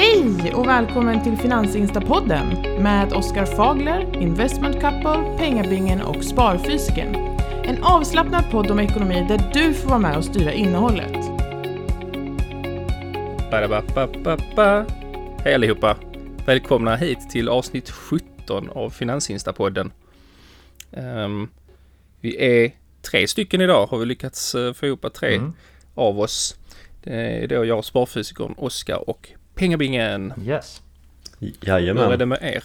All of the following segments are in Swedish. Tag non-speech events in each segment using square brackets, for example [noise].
Hej och välkommen till Finansinstapodden med Oskar Fagler, Investment Couple, Pengabingen och Sparfysiken. En avslappnad podd om ekonomi där du får vara med och styra innehållet. Ba-da-ba-ba-ba-ba. Hej allihopa! Välkomna hit till avsnitt 17 av Finansinstapodden. Um, vi är tre stycken idag har vi lyckats uh, få ihop tre mm. av oss. Det är då jag, sparfysikern Oskar och Pengabingen. Yes. Jajamän. Hur är det med er?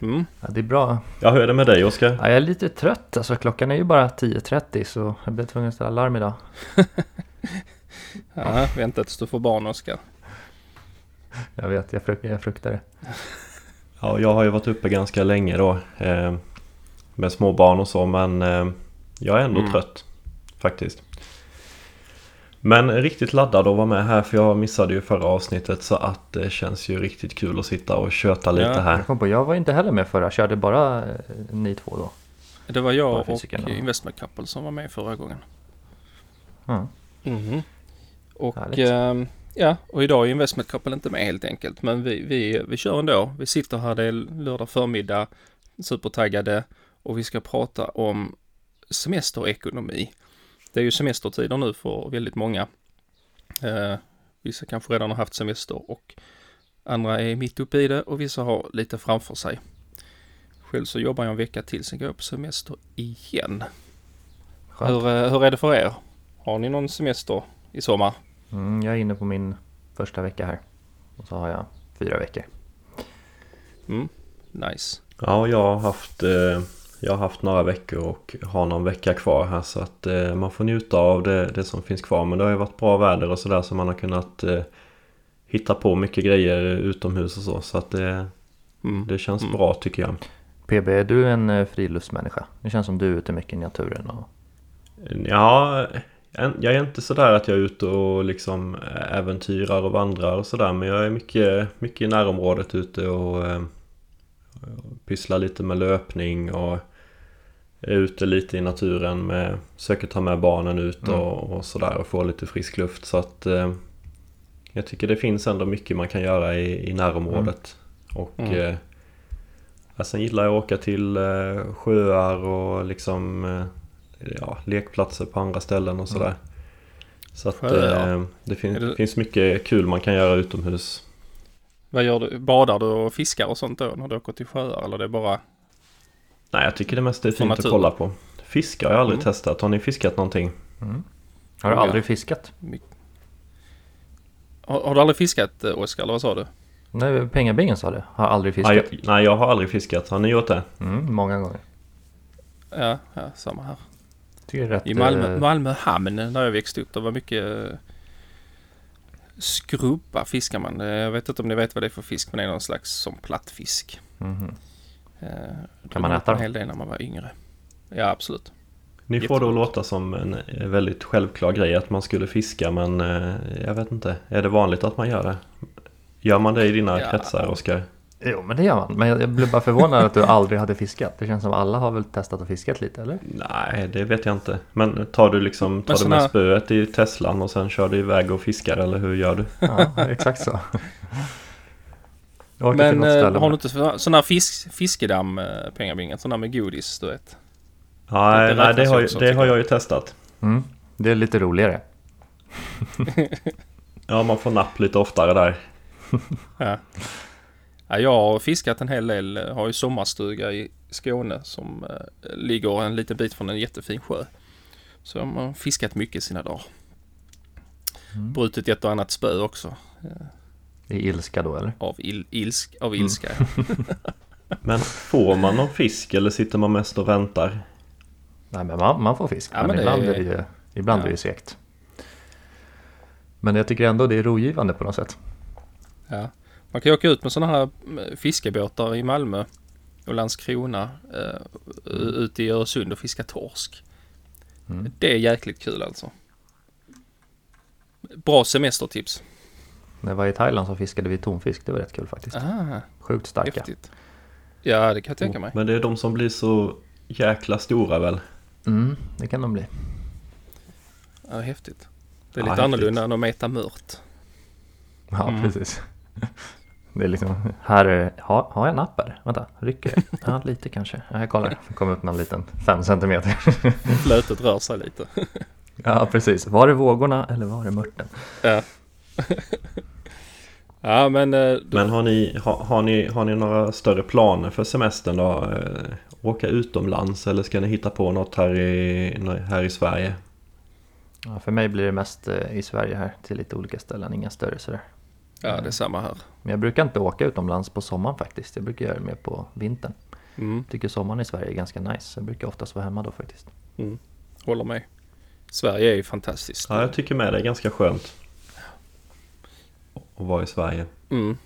Mm. Ja, det är bra. Ja, hur är det med dig Oskar? Ja, jag är lite trött. Alltså, klockan är ju bara 10.30 så jag blev tvungen att ställa larm idag. [laughs] ja, vänta tills du får barn Oskar. Jag vet, jag, fruk jag fruktar det. Ja, jag har ju varit uppe ganska länge då. Eh, med små barn och så men eh, jag är ändå mm. trött. Faktiskt. Men riktigt laddad att vara med här för jag missade ju förra avsnittet så att det känns ju riktigt kul att sitta och köta lite ja, här. Jag, på, jag var inte heller med förra, körde bara eh, ni två då. Det var jag och Investment Couple som var med förra gången. Mm. Mm. Och äh, ja, och idag är Investment Couple inte med helt enkelt. Men vi, vi, vi kör ändå. Vi sitter här, det är lördag förmiddag, supertaggade och vi ska prata om semesterekonomi. Det är ju semestertider nu för väldigt många. Eh, vissa kanske redan har haft semester och andra är mitt uppe i det och vissa har lite framför sig. Själv så jobbar jag en vecka till, sen går jag på semester igen. Hur, eh, hur är det för er? Har ni någon semester i sommar? Mm, jag är inne på min första vecka här. Och så har jag fyra veckor. Mm, nice. Ja, jag har haft eh jag har haft några veckor och har någon vecka kvar här så att eh, man får njuta av det, det, som finns kvar. Men det har ju varit bra väder och sådär så man har kunnat eh, hitta på mycket grejer utomhus och så. Så att det, mm. det känns mm. bra tycker jag. PB, är du en eh, friluftsmänniska? Det känns som du är ute mycket i naturen. Och... Ja, jag är inte sådär att jag är ute och liksom äventyrar och vandrar och sådär. Men jag är mycket, mycket i närområdet ute och eh, pysslar lite med löpning och är ute lite i naturen med, försöker ta med barnen ut mm. och, och sådär och få lite frisk luft så att eh, jag tycker det finns ändå mycket man kan göra i, i närområdet. Mm. Och mm. Eh, sen gillar jag att åka till eh, sjöar och liksom eh, ja, lekplatser på andra ställen och sådär. Mm. Så att eh, det, fin det finns mycket kul man kan göra utomhus. Vad gör du? Badar du och fiskar och sånt då när du åker till sjöar eller det är bara Nej, jag tycker det mest är fint att kolla på. Fiska har jag aldrig mm. testat. Har ni fiskat någonting? Mm. Har du aldrig fiskat? Har, har, du aldrig fiskat eh, Oskar, eller vad sa du? Nej, pengabingen sa du. Har aldrig fiskat. Nej jag, nej, jag har aldrig fiskat. Har ni gjort det? Mm, många gånger. Ja, ja samma här. Tycker rätt, I Malmö, eh, Malmö hamn där jag växte upp, det var mycket eh, skrubba fiskar man. Jag vet inte om ni vet vad det är för fisk, men det är någon slags som plattfisk. Mm. Eh, kan man äta en hel del när man var yngre. Ja, absolut. Ni får då låta som en väldigt självklar grej att man skulle fiska men eh, jag vet inte. Är det vanligt att man gör det? Gör man det i dina ja. kretsar Oskar? Jo men det gör man. Men jag blev bara förvånad att du aldrig hade fiskat. Det känns som alla har väl testat att fiskat lite eller? Nej det vet jag inte. Men tar du liksom tar du med spöet i Teslan och sen kör du iväg och fiskar eller hur gör du? Ja exakt så. Men äh, har du inte sådana här fisk, fiskedamm pengabingen? Sådana med godis du vet? Nej, det, nej, det, har, också, det har jag ju testat. Mm, det är lite roligare. [laughs] ja, man får napp lite oftare där. ja. ja. Jag har fiskat en hel del. Har ju sommarstuga i Skåne som äh, ligger en liten bit från en jättefin sjö. Så jag har fiskat mycket sina dagar. Mm. Brutit ett och annat spö också. I ilska då eller? Av, il, ilsk, av mm. ilska. Mm. [laughs] men får man någon fisk eller sitter man mest och väntar? Nej men man, man får fisk. Ja, men, men ibland, är... är det ju, ibland ja. är det segt. Men jag tycker ändå det är rogivande på något sätt. Ja. Man kan ju åka ut med sådana här eh, fiskebåtar i Malmö och Landskrona uh, mm. ute i Öresund och fiska torsk. Mm. Det är jäkligt kul alltså. Bra semestertips. När jag var i Thailand så fiskade vi tonfisk. Det var rätt kul faktiskt. Aha, Sjukt starka. Häftigt. Ja, det kan jag tänka mig. Men det är de som blir så jäkla stora väl? Mm, det kan de bli. Ja, häftigt. Det är lite ja, annorlunda än att meta mört. Ja, mm. precis. Det är liksom, här, har, har jag en app här? Vänta, rycker det? Ja, lite kanske. Ja, jag kollar. Det kom upp någon liten fem centimeter. Flötet rör sig lite. Ja, precis. Var det vågorna eller var det mörten? Ja. Ja, men... Eh, men har ni, har, har, ni, har ni några större planer för semestern då? Eh, åka utomlands eller ska ni hitta på något här i, här i Sverige? Ja, för mig blir det mest eh, i Sverige här till lite olika ställen, inga större sådär. Ja, det är samma här. Men jag brukar inte åka utomlands på sommaren faktiskt. Jag brukar göra det mer på vintern. Mm. Tycker sommaren i Sverige är ganska nice. Jag brukar oftast vara hemma då faktiskt. Mm. Håller med. Sverige är ju fantastiskt. Ja, jag tycker med det är ganska skönt. Att vara i Sverige. Mm.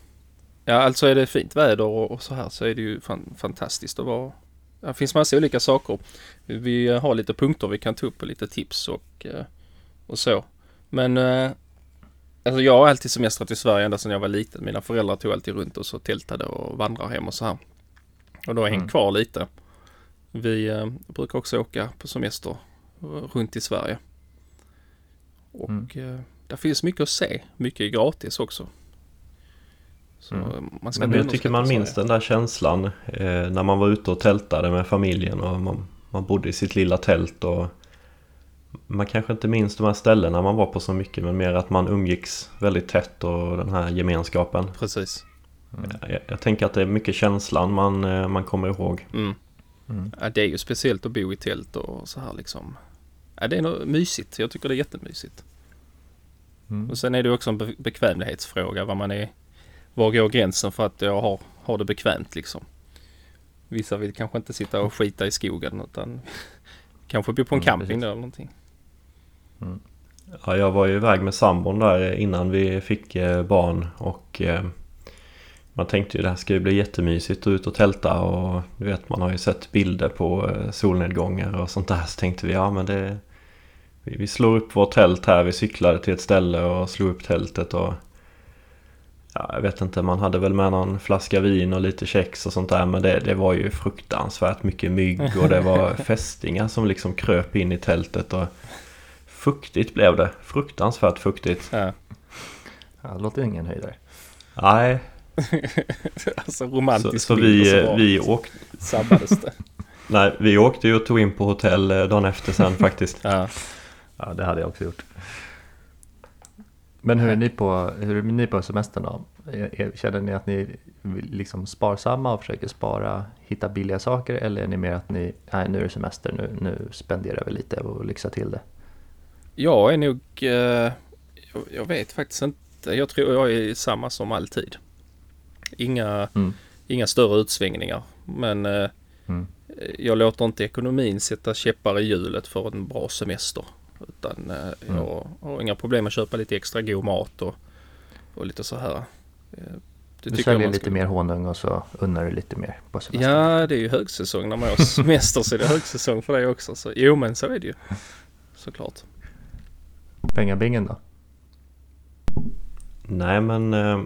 Ja, alltså är det fint väder och, så här så är det ju fan, fantastiskt att vara. Det finns massa olika saker. Vi har lite punkter vi kan ta upp och lite tips och, eh, och så. Men eh, alltså jag har alltid semestrat i Sverige ända sedan jag var liten. Mina föräldrar tog alltid runt och så tältade och vandrade hem och så här. Och då har jag hängt mm. kvar lite. Vi eh, brukar också åka på semester runt i Sverige. Och mm. Där finns mycket att se. Mycket är gratis också. Så mm. man ska Men jag tycker man minns den där känslan eh, när man var ute och tältade med familjen och man, man bodde i sitt lilla tält och man kanske inte minns de här ställena man var på så mycket men mer att man umgicks väldigt tätt och den här gemenskapen. Precis. Mm. Jag, jag, tänker att det är mycket känslan man, eh, man kommer ihåg. Mm. Mm. Ja, det är ju speciellt att bo i tält och så här liksom. Ja, det är nog mysigt. Jag tycker det är jättemysigt. Mm. Och sen är det också en be bekvämlighetsfråga vad man är. Var går gränsen för att jag har, har det bekvämt liksom. Vissa vill kanske inte sitta och skita i skogen utan [laughs] kanske bo på en mm, camping eller någonting. Mm. Ja, jag var ju iväg med sambon där innan vi fick eh, barn och eh, man tänkte ju det här ska ju bli jättemysigt att ut och tälta och du vet man har ju sett bilder på eh, solnedgångar och sånt där så tänkte vi ja men det vi slår upp vårt tält här, vi cyklade till ett ställe och slog upp tältet och Ja, jag vet inte, man hade väl med någon flaska vin och lite kex och sånt där men det, det var ju fruktansvärt mycket mygg och det var [laughs] fästingar som liksom kröp in i tältet och fuktigt blev det. Fruktansvärt fuktigt. Ja. Ja, det låter ingen höjdare. Nej, [laughs] alltså romantiskt. Så, så vi, vi åkte... Sabbades det. [laughs] Nej, vi åkte ju och tog in på hotell eh, dagen efter sen faktiskt. ja. Ja, det hade jag också gjort. Men hur är ni på, hur är ni på semestern då? Känner ni att ni är liksom sparsamma och försöker spara, hitta billiga saker eller är ni mer att ni, nej nu är det semester, nu, nu spenderar vi lite och lyxar till det? Jag är nog, eh, jag vet faktiskt inte, jag tror jag är samma som alltid. Inga, mm. inga större utsvängningar. Men eh, mm. jag låter inte ekonomin sätta käppar i hjulet för en bra semester. Utan eh, mm. jag har inga problem att köpa lite extra god mat och, och lite så här. Eh, du, du säljer lite mer honung och så unnar du lite mer på semester. Ja, det är ju högsäsong. När man har [laughs] semester så är det högsäsong för det också. Så, jo, men så är det ju. Såklart. Pengabingen då? Nej, men eh,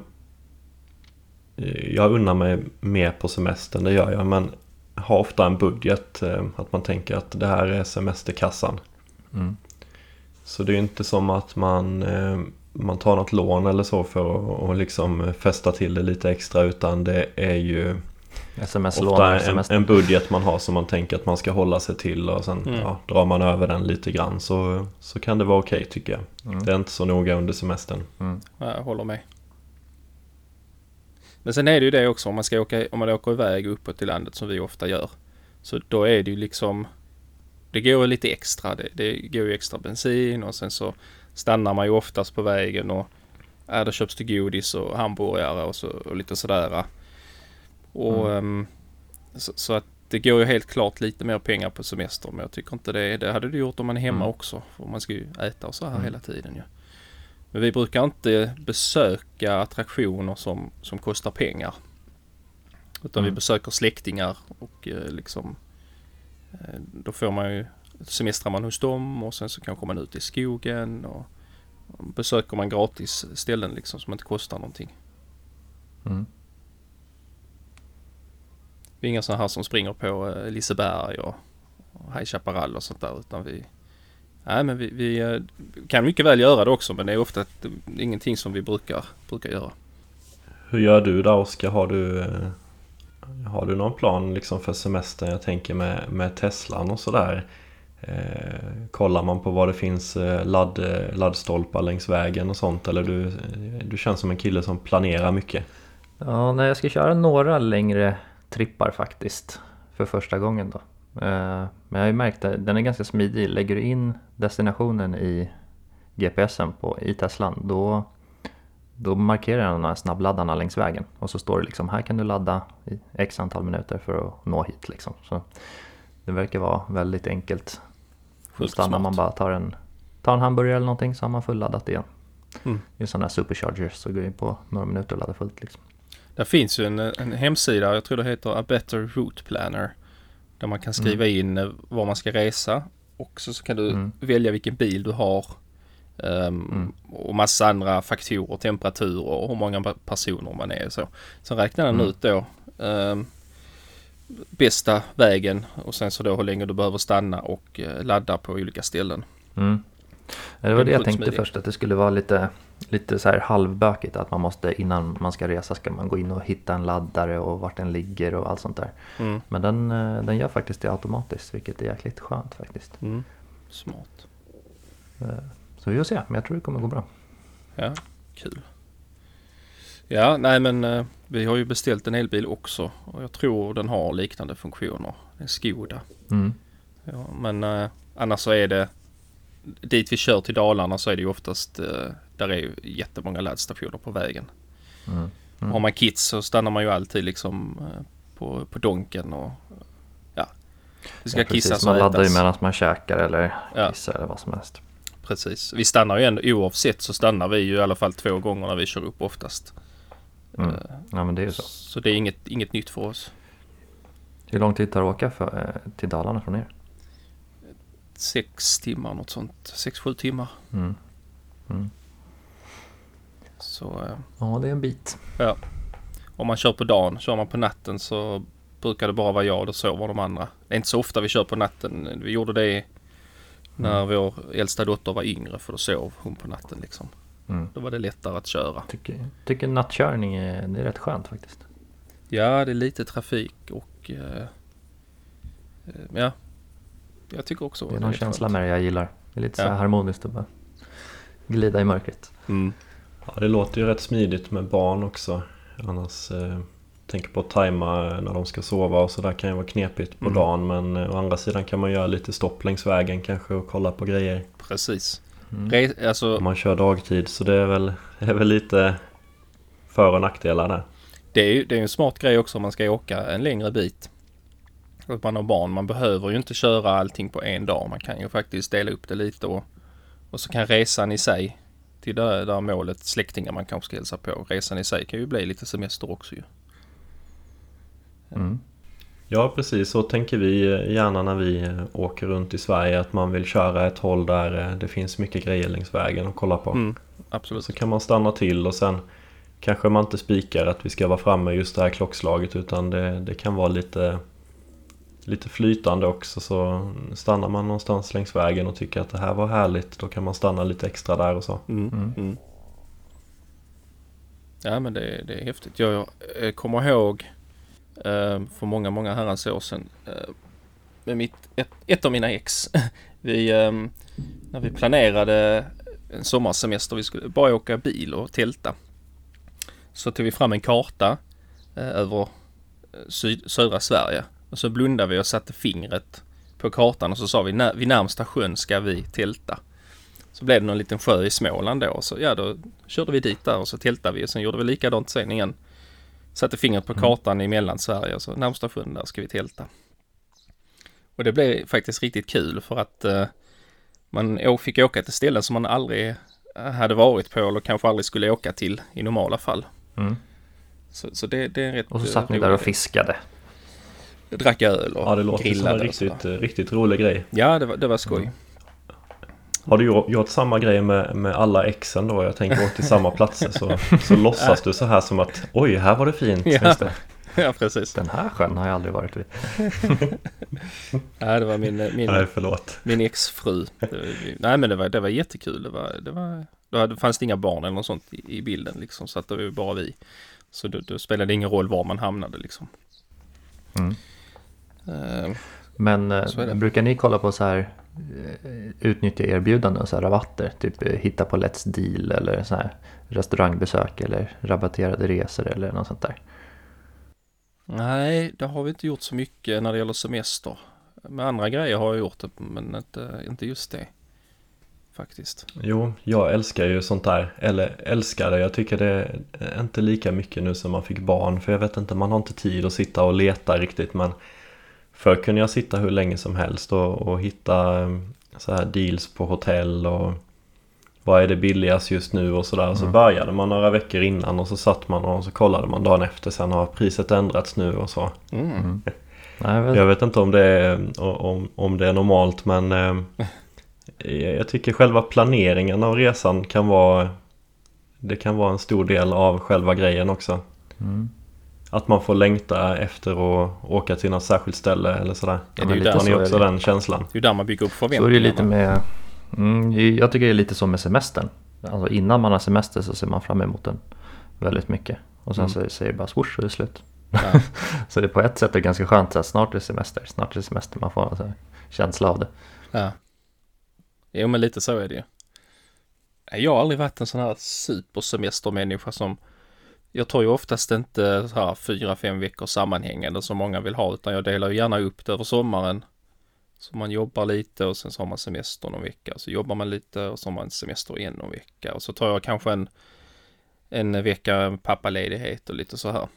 jag unnar mig mer på semestern, det gör jag. Men har ofta en budget. Eh, att man tänker att det här är semesterkassan. Mm. Så det är inte som att man, eh, man tar något lån eller så för att liksom fästa till det lite extra. Utan det är ju ofta en, en, budget man har som man tänker att man ska hålla sig till. Och sen mm. ja, drar man över den lite grann så, så kan det vara okej okay, tycker jag. Mm. Det är inte så noga under semestern. Mm. Jag håller med. Men sen är det ju det också om man ska åka, om man åker iväg uppåt i landet som vi ofta gör. Så då är det ju liksom det går lite extra. Det, det går ju extra bensin och sen så stannar man ju oftast på vägen och ja, det köps det godis och hamburgare och, så, och lite sådär. Och mm. um, så, så, att det går ju helt klart lite mer pengar på semester men jag tycker inte det. Det hade det gjort om man är hemma mm. också. För man ska ju äta och så här mm. hela tiden ju. Ja. Men vi brukar inte besöka attraktioner som, som kostar pengar. Utan mm. vi besöker släktingar och eh, liksom då får man ju semestrar man hos dem och sen så kanske man ut i skogen och, besöker man gratis ställen liksom som inte kostar någonting. Mm. Vi är inga sådana här som springer på eh, Liseberg och, och High Chaparral och sånt där utan vi Nej men vi, vi, kan mycket väl göra det också men det är ofta ett, ingenting som vi brukar, brukar göra. hur gör du där Oskar? Har du, eh, har du någon plan liksom för semestern? Jag tänker med, med Teslan och sådär. Eh, kollar man på vad det finns eh, ladd, laddstolpar längs vägen och sånt? Eller du, du känns som en kille som planerar mycket? Ja, nej, jag ska köra några längre trippar faktiskt. För första gången då. Eh, men jag har ju märkt att den är ganska smidig. Lägger du in destinationen i GPSen på, i Teslan då, då markerar den de här snabbladdarna längs vägen. Och så står det liksom här kan du ladda i x antal minuter för att nå hit liksom. Så det verkar vara väldigt enkelt. Sjukt stannar man bara tar en, tar en hamburgare eller någonting så har man fulladdat igen. Mm. Det är sådana här superchargers så går in på några minuter och laddar fullt liksom. Det finns ju en, en hemsida, jag tror det heter A Better Route Planner. Där man kan skriva mm. in eh, var man ska resa. Och så, så kan du mm. välja vilken bil du har. Um, mm. Och massa andra faktorer, temperatur och hur många personer man är och så. Sen räknar den mm. ut då um, bästa vägen och sen så då hur länge du behöver stanna och uh, ladda på olika ställen. Mm. Det var det jag tänkte först, att det skulle vara lite, lite så här halvbökigt. Att man måste, innan man ska resa, ska man gå in och hitta en laddare och vart den ligger och allt sånt där. Mm. Men den, eh, den gör faktiskt det automatiskt, vilket är jäkligt skönt faktiskt. Mm. Smart. Eh, så vi får se, men jag tror det kommer gå bra. Ja, kul. Ja, nej men eh, vi har ju beställt en elbil också och jag tror den har liknande funktioner. En Skoda. Mm. Ja, men annars så är det dit vi kör till Dalarna så är det ju oftast, eh, där är ju jättemånga laddstationer på vägen. Mm. Mm. Har man kids så stannar man ju alltid liksom eh, på, på Donken och ja. Det ska ja, kissas Man laddar ju medan man käkar eller ja. kissar eller vad som helst. Precis. Vi stannar ju ändå oavsett så stannar vi ju i alla fall två gånger när vi kör upp oftast. Mm. Ja men det är ju så. Så det är inget, inget nytt för oss. Hur lång tid tar det att åka för, till Dalarna från er? sex timmar, något sånt. Sex, sju timmar. Mm. Mm. Så... Eh, ja, det är en bit. Ja. Om man kör på dagen, kör man på natten så brukar det bara vara jag och då sover de andra. Det är inte så ofta vi kör på natten. Vi gjorde det när mm. vår äldsta dotter var yngre för då sov hon på natten liksom. Mm. Då var det lättare att köra. Tycker, tycker nattkörning är, det är rätt skönt faktiskt. Ja, det är lite trafik och eh, eh ja, jag tycker också det är någon känsla med det jag gillar. Det är lite ja. så harmoniskt att bara glida i mörkret. Mm. Ja, det låter ju rätt smidigt med barn också. Annars eh, tänker på att tajma när de ska sova och sådär kan ju vara knepigt på mm. dagen. Men eh, å andra sidan kan man göra lite stopp längs vägen kanske och kolla på grejer. Precis. Mm. Re alltså... Om man kör dagtid så det är väl, är väl lite för och nackdelar där. Det är ju det är en smart grej också om man ska åka en längre bit att man har barn. Man behöver ju inte köra allting på en dag. Man kan ju faktiskt dela upp det lite och, och så kan resan i sig till det där målet, släktingar man kanske ska hälsa på. Resan i sig kan ju bli lite semester också ju. Mm. Ja precis, så tänker vi gärna när vi åker runt i Sverige att man vill köra ett håll där det finns mycket grejer längs vägen att kolla på. Mm, absolut. Så kan man stanna till och sen kanske man inte spikar att vi ska vara framme just det här klockslaget utan det, det kan vara lite lite flytande också så stannar man någonstans längs vägen och tycker att det här var härligt då kan man stanna lite extra där och så. Mm, mm. mm. Ja men det, det är häftigt. Jag, jag kommer ihåg eh, Eh, för många, många herrans år sedan eh, med mitt, ett, ett av mina ex. [laughs] vi, eh, när vi planerade en sommarsemester, vi skulle bara åka bil och tälta. Så tog vi fram en karta eh, över eh, syd, södra Sverige och så blundade vi och satte fingret på kartan och så sa vi vid närmsta sjön ska vi tälta. Så blev det någon liten sjö i Småland då. Så ja, då körde vi dit där och så tältade vi. Och sen gjorde vi likadant sen igen. Satte fingret på mm. kartan mm. i Mellansverige och så närmsta sjön där ska vi tälta. Och det blev faktiskt riktigt kul för att uh, man fick åka till ställen som man aldrig hade varit på eller kanske aldrig skulle åka till i normala fall. Mm. Så, så det, det, är rätt Och så satt ni där och fiskade drack öl och Ja, det låter som en riktigt, riktigt rolig grej. Ja, det var, det var skoj. Mm. Har du gjort samma grej med, med alla exen då? Jag tänker åt till samma platser så, så [laughs] låtsas du så här som att oj, här var det fint. Ja. [laughs] Ja, precis. Den här sjön har jag aldrig varit vid. [laughs] Nej, det var min, min, Nej, förlåt. min exfru. Nej, men det var, det var jättekul. Det var, det var Då hade, fanns det inga barn eller något sånt i, i bilden liksom. Så att det var bara vi. Så då, då spelade det ingen roll var man hamnade liksom. Mm. Uh, Men eh, brukar ni kolla på så här utnyttja erbjudanden, så här rabatter? Typ hitta på Let's Deal eller så här restaurangbesök eller rabatterade resor eller något sånt där? Nej, det har vi inte gjort så mycket när det gäller semester. Med andra grejer har jag gjort det, men inte, inte just det. Faktiskt. Jo, jag älskar ju sånt där. Eller älskar det. Jag tycker det är inte lika mycket nu som man fick barn. För jag vet inte, man har inte tid att sitta och leta riktigt. Men förr kunde jag sitta hur länge som helst och, och hitta um, så här deals på hotell och vad är det billigast just nu och sådär. Mm. Så började man några veckor innan och så satt man och så kollade man dagen efter. Sen har priset ändrats nu och så. Mm. [laughs] Jag vet inte om det är, om, om det är normalt men eh, jag tycker själva planeringen av resan kan vara Det kan vara en stor del av själva grejen också. Mm. Att man får längta efter att åka till något särskilt ställe eller sådär. Ja, det är ju där, man också den känslan. Det är där man bygger upp förväntningarna. Så är det lite med mm, Jag tycker det är lite så med semestern. Alltså innan man har semester så ser man fram emot den väldigt mycket. Och sen mm. så säger det bara swoosh så är det slut. Ja. [laughs] så det är på ett sätt är ganska skönt att snart är det semester, snart är det semester. Man får en känsla av det. Ja. Jo men lite så är det ju. Jag har aldrig varit en sån här supersemestermänniska som jag tar ju oftast inte så här fyra, fem veckor sammanhängande som många vill ha utan jag delar ju gärna upp det över sommaren. Så man jobbar lite och sen så har man semester någon vecka. Så jobbar man lite och så har man semester igen någon vecka. Och så tar jag kanske en, en vecka pappaledighet och lite så här.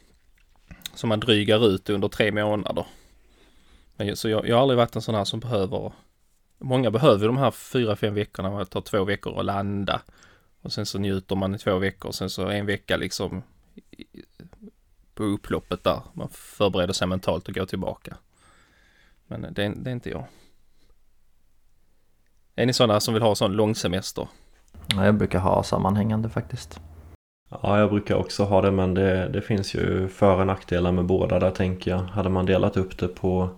Så man drygar ut under tre månader. Men, så jag, jag har aldrig varit en sån här som behöver Många behöver de här fyra, fem veckorna. Man tar två veckor att landa. Och sen så njuter man i två veckor. Och sen så en vecka liksom på upploppet där. Man förbereder sig mentalt och går tillbaka. Men det, det är inte jag. Är ni sådana som vill ha sån lång semester? Ja, jag brukar ha sammanhängande faktiskt. Ja, jag brukar också ha det men det, det finns ju för och nackdelar med båda där tänker jag. Hade man delat upp det på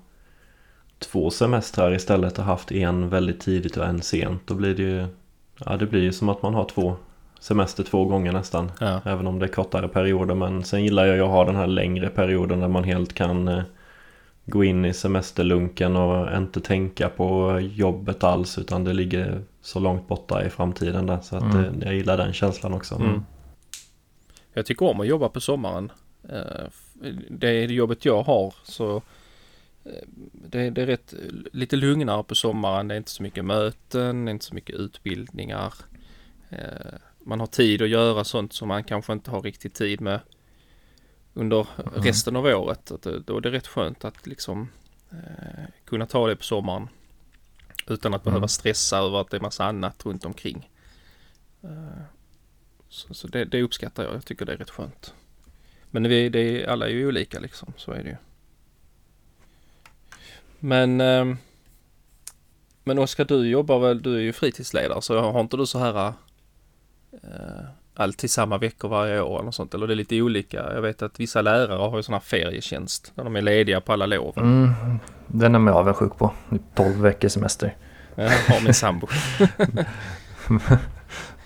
två semestrar istället och haft en väldigt tidigt och en sent då blir det ju Ja det blir ju som att man har två semester två gånger nästan. Ja. Även om det är kortare perioder men sen gillar jag att ha den här längre perioden där man helt kan eh, gå in i semesterlunken och inte tänka på jobbet alls utan det ligger så långt borta i framtiden där så att mm. det, jag gillar den känslan också. Mm. Jag tycker om att jobba på sommaren. Eh, det är det jobbet jag har så eh, det, det, är rätt, lite lugnare på sommaren. Det är inte så mycket möten, inte så mycket utbildningar. Man har tid att göra sånt som man kanske inte har riktigt tid med under mm. resten av året. Att då är det rätt skönt att liksom eh, kunna ta det på sommaren. Utan att mm. behöva stressa över att det är massa annat runt omkring. Eh, så, så det, det, uppskattar jag. Jag tycker det är rätt skönt. Men det, det, alla är ju olika liksom. Så är det ju. Men eh, men Oskar, du jobbar väl, du är ju fritidsledare så har inte du så här eh, alltid samma veckor varje år eller sånt? Eller det är lite olika? Jag vet att vissa lärare har ju sån här ferietjänst där de är lediga på alla lov. Mm, den är man avundsjuk på. 12 veckors semester. Jag har min sambo. [laughs]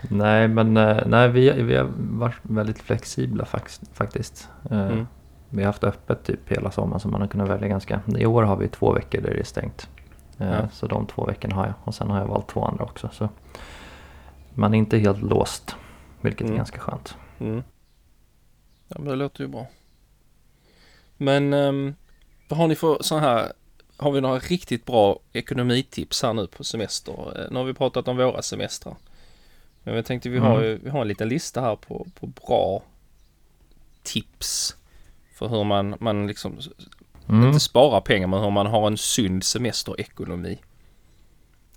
nej, men eh, nej, vi, vi har varit väldigt flexibla faktiskt. Eh, mm. Vi har haft öppet typ hela sommaren så man har kunnat välja ganska. I år har vi två veckor där det är stängt. Eh, ja. Så de två veckorna har jag och sen har jag valt två andra också. Så man är inte helt låst. Vilket mm. är ganska skönt. Mm. Ja men det låter ju bra. Men um, vad har ni för så här har vi några riktigt bra ekonomitips här nu på semester? Eh, nu har vi pratat om våra semestrar. Men jag tänkte vi har, mm. vi har en liten lista här på, på bra tips för hur man, man liksom mm. inte sparar pengar men hur man har en sund semesterekonomi.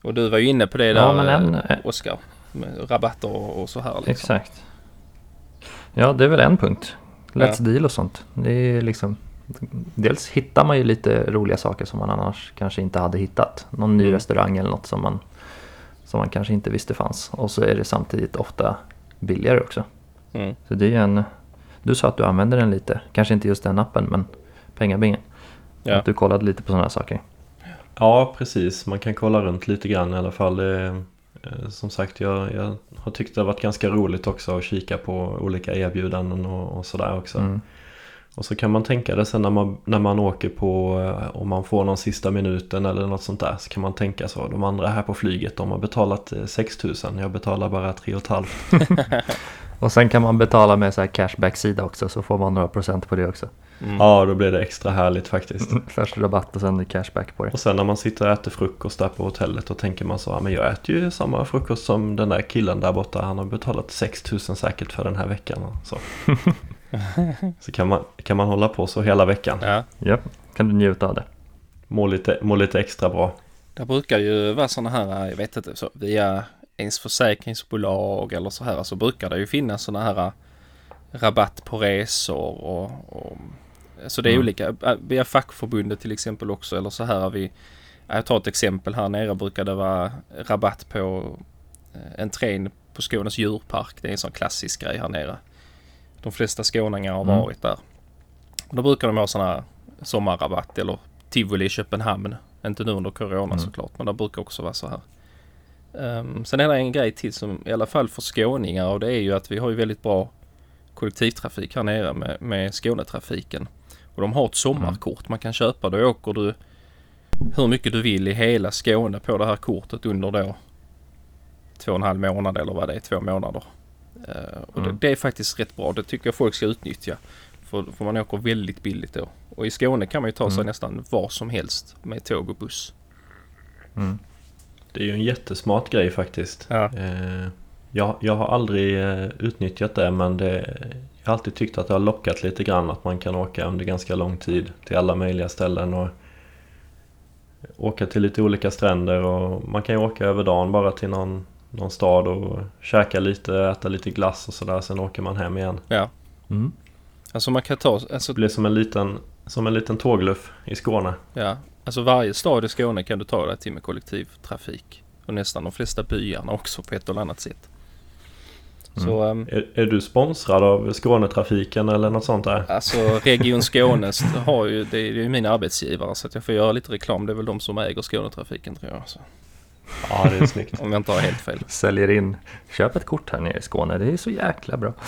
Och du var ju inne på det där ja, en, eh, Oskar rabatter och, och så här. Liksom. Exakt. Ja, det är väl en punkt. Let's ja. deal och sånt. Det är liksom Dels hittar man ju lite roliga saker som man annars kanske inte hade hittat. Någon ny mm. restaurang eller något som man, som man kanske inte visste fanns. Och så är det samtidigt ofta billigare också. Mm. Så det är en... Du sa att du använder den lite. Kanske inte just den appen men pengabingen. Ja. Att du kollade lite på sådana saker. Ja precis, man kan kolla runt lite grann i alla fall. Det som sagt jag, jag har tyckt det har varit ganska roligt också att kika på olika erbjudanden och, och sådär också. Mm. Och så kan man tänka det sen när man, när man åker på, eh, om man får någon sista minuten eller något sånt där, så kan man tänka så. De andra här på flyget, de har betalat eh, 6000, jag betalar bara 3 500. [laughs] Och sen kan man betala med så här cashback-sida också så får man några procent på det också. Mm. Ja, då blir det extra härligt faktiskt. [laughs] Först rabatt och sen cashback på det. Och sen när man sitter och äter frukost där på hotellet då tänker man så, ja men jag äter ju samma frukost som den där killen där borta. Han har betalat 6000 säkert för den här veckan. Så, [laughs] så kan, man, kan man hålla på så hela veckan. Ja, Ja, kan du njuta av det. Må lite, må lite extra bra. det brukar ju vara sådana här, jag vet inte, så via ens försäkringsbolag eller så här så brukar det ju finnas sådana här äh, rabatt på resor och, och så det är Mm. olika. Via fackförbundet till exempel också eller så här har vi jag tar ett exempel här nere brukar det vara rabatt på eh, entrén på Skånes djurpark. Det är en sån klassisk grej här nere. De flesta skåningar har Mm. varit där. Och då brukar de ha sån här sommarrabatt eller tivoli i Köpenhamn. Inte nu under corona Mm. såklart men det brukar också vara så här. Um, sen är det en grej till som i alla fall för skåningar och det är ju att vi har ju väldigt bra kollektivtrafik här nere med, med Skånetrafiken. Och de har ett sommarkort man kan köpa. Då åker du hur mycket du vill i hela Skåne på det här kortet under då två och en halv månad eller vad det är, två månader. Eh, och Mm. det, det är faktiskt rätt bra. Det tycker jag folk ska utnyttja. För, för man åker väldigt billigt då. Och i Skåne kan man ju ta sig Mm. nästan var som helst med tåg och buss. Mm. Det är ju en jättesmart grej faktiskt. Ja. Eh, jag, jag har aldrig eh, utnyttjat det men det, jag har alltid tyckt att det har lockat lite grann att man kan åka under ganska lång tid till alla möjliga ställen och åka till lite olika stränder och man kan ju åka över dagen bara till någon, någon stad och käka lite, äta lite glass och sådär sen åker man hem igen. Ja, Mm. alltså man kan ta, alltså, Det blir som en liten, som en liten tågluff i Skåne. ja, alltså varje stad i Skåne kan du ta dig till med kollektivtrafik. Och nästan de flesta byarna också på ett eller annat sätt. Så ehm, Är, är du sponsrad av Skånetrafiken eller något sånt där? Alltså Region Skåne [laughs] har ju, det är ju min arbetsgivare så att jag får göra lite reklam. Det är väl de som äger Skånetrafiken tror jag. Så, Ja, det är snyggt. [laughs] om jag inte har helt fel. Säljer in, köp ett kort här nere i Skåne, det är så jäkla bra. [laughs]